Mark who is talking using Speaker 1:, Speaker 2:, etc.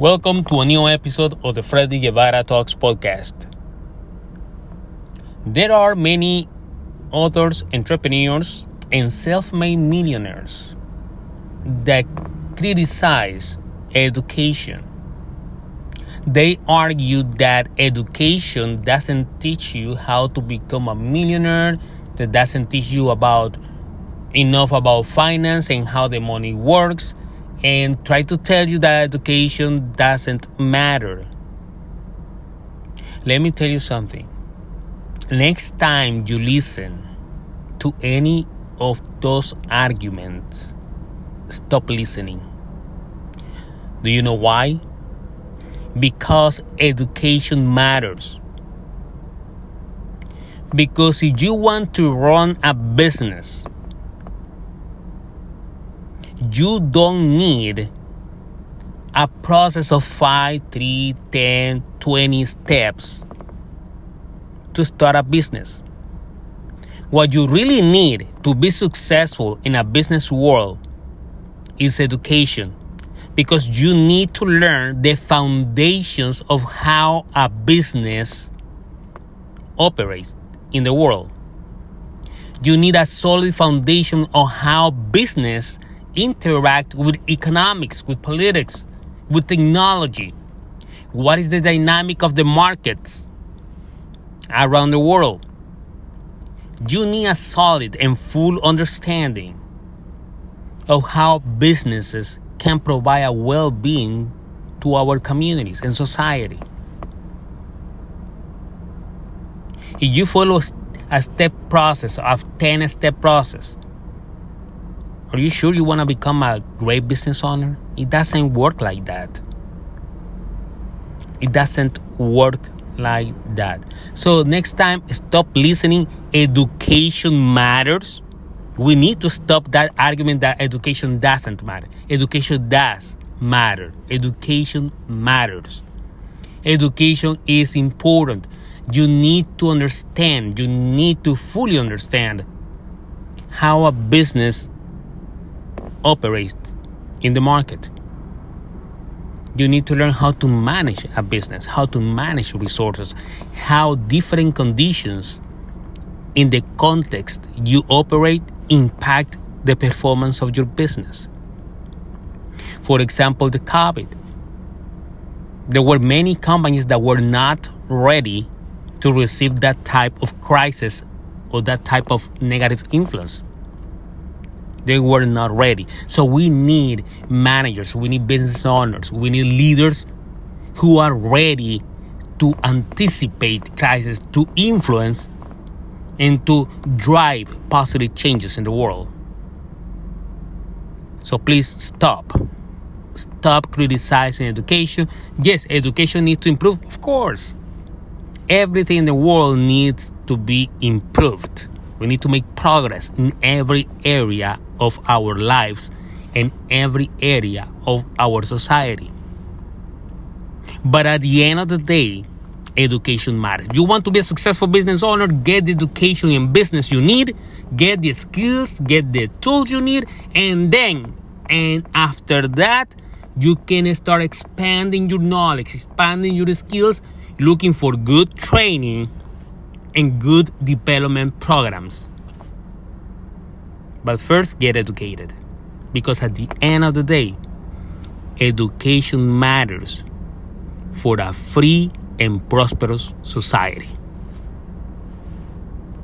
Speaker 1: Welcome to a new episode of the Freddy Guevara Talks podcast. There are many authors, entrepreneurs, and self made millionaires that criticize education. They argue that education doesn't teach you how to become a millionaire, that doesn't teach you about enough about finance and how the money works and try to tell you that education doesn't matter. Let me tell you something. Next time you listen to any of those arguments, stop listening. Do you know why? Because education matters. Because if you want to run a business, you don't need a process of 5, 3, 10, 20 steps to start a business. What you really need to be successful in a business world is education because you need to learn the foundations of how a business operates in the world. You need a solid foundation of how business interact with economics, with politics, with technology. What is the dynamic of the markets around the world? You need a solid and full understanding of how businesses can provide a well being to our communities and society. If you follow a step process of 10 step process, are you sure you want to become a great business owner? It doesn't work like that. It doesn't work like that. So, next time, stop listening. Education matters. We need to stop that argument that education doesn't matter. Education does matter. Education matters. Education is important. You need to understand, you need to fully understand how a business operate in the market. You need to learn how to manage a business, how to manage resources, how different conditions in the context you operate impact the performance of your business. For example, the COVID. There were many companies that were not ready to receive that type of crisis or that type of negative influence. They were not ready. So we need managers, we need business owners, we need leaders who are ready to anticipate crisis, to influence, and to drive positive changes in the world. So please stop. Stop criticizing education. Yes, education needs to improve, of course. Everything in the world needs to be improved. We need to make progress in every area of our lives and every area of our society. But at the end of the day, education matters. You want to be a successful business owner, get the education and business you need, get the skills, get the tools you need, and then, and after that, you can start expanding your knowledge, expanding your skills, looking for good training and good development programs. But first, get educated. Because at the end of the day, education matters for a free and prosperous society.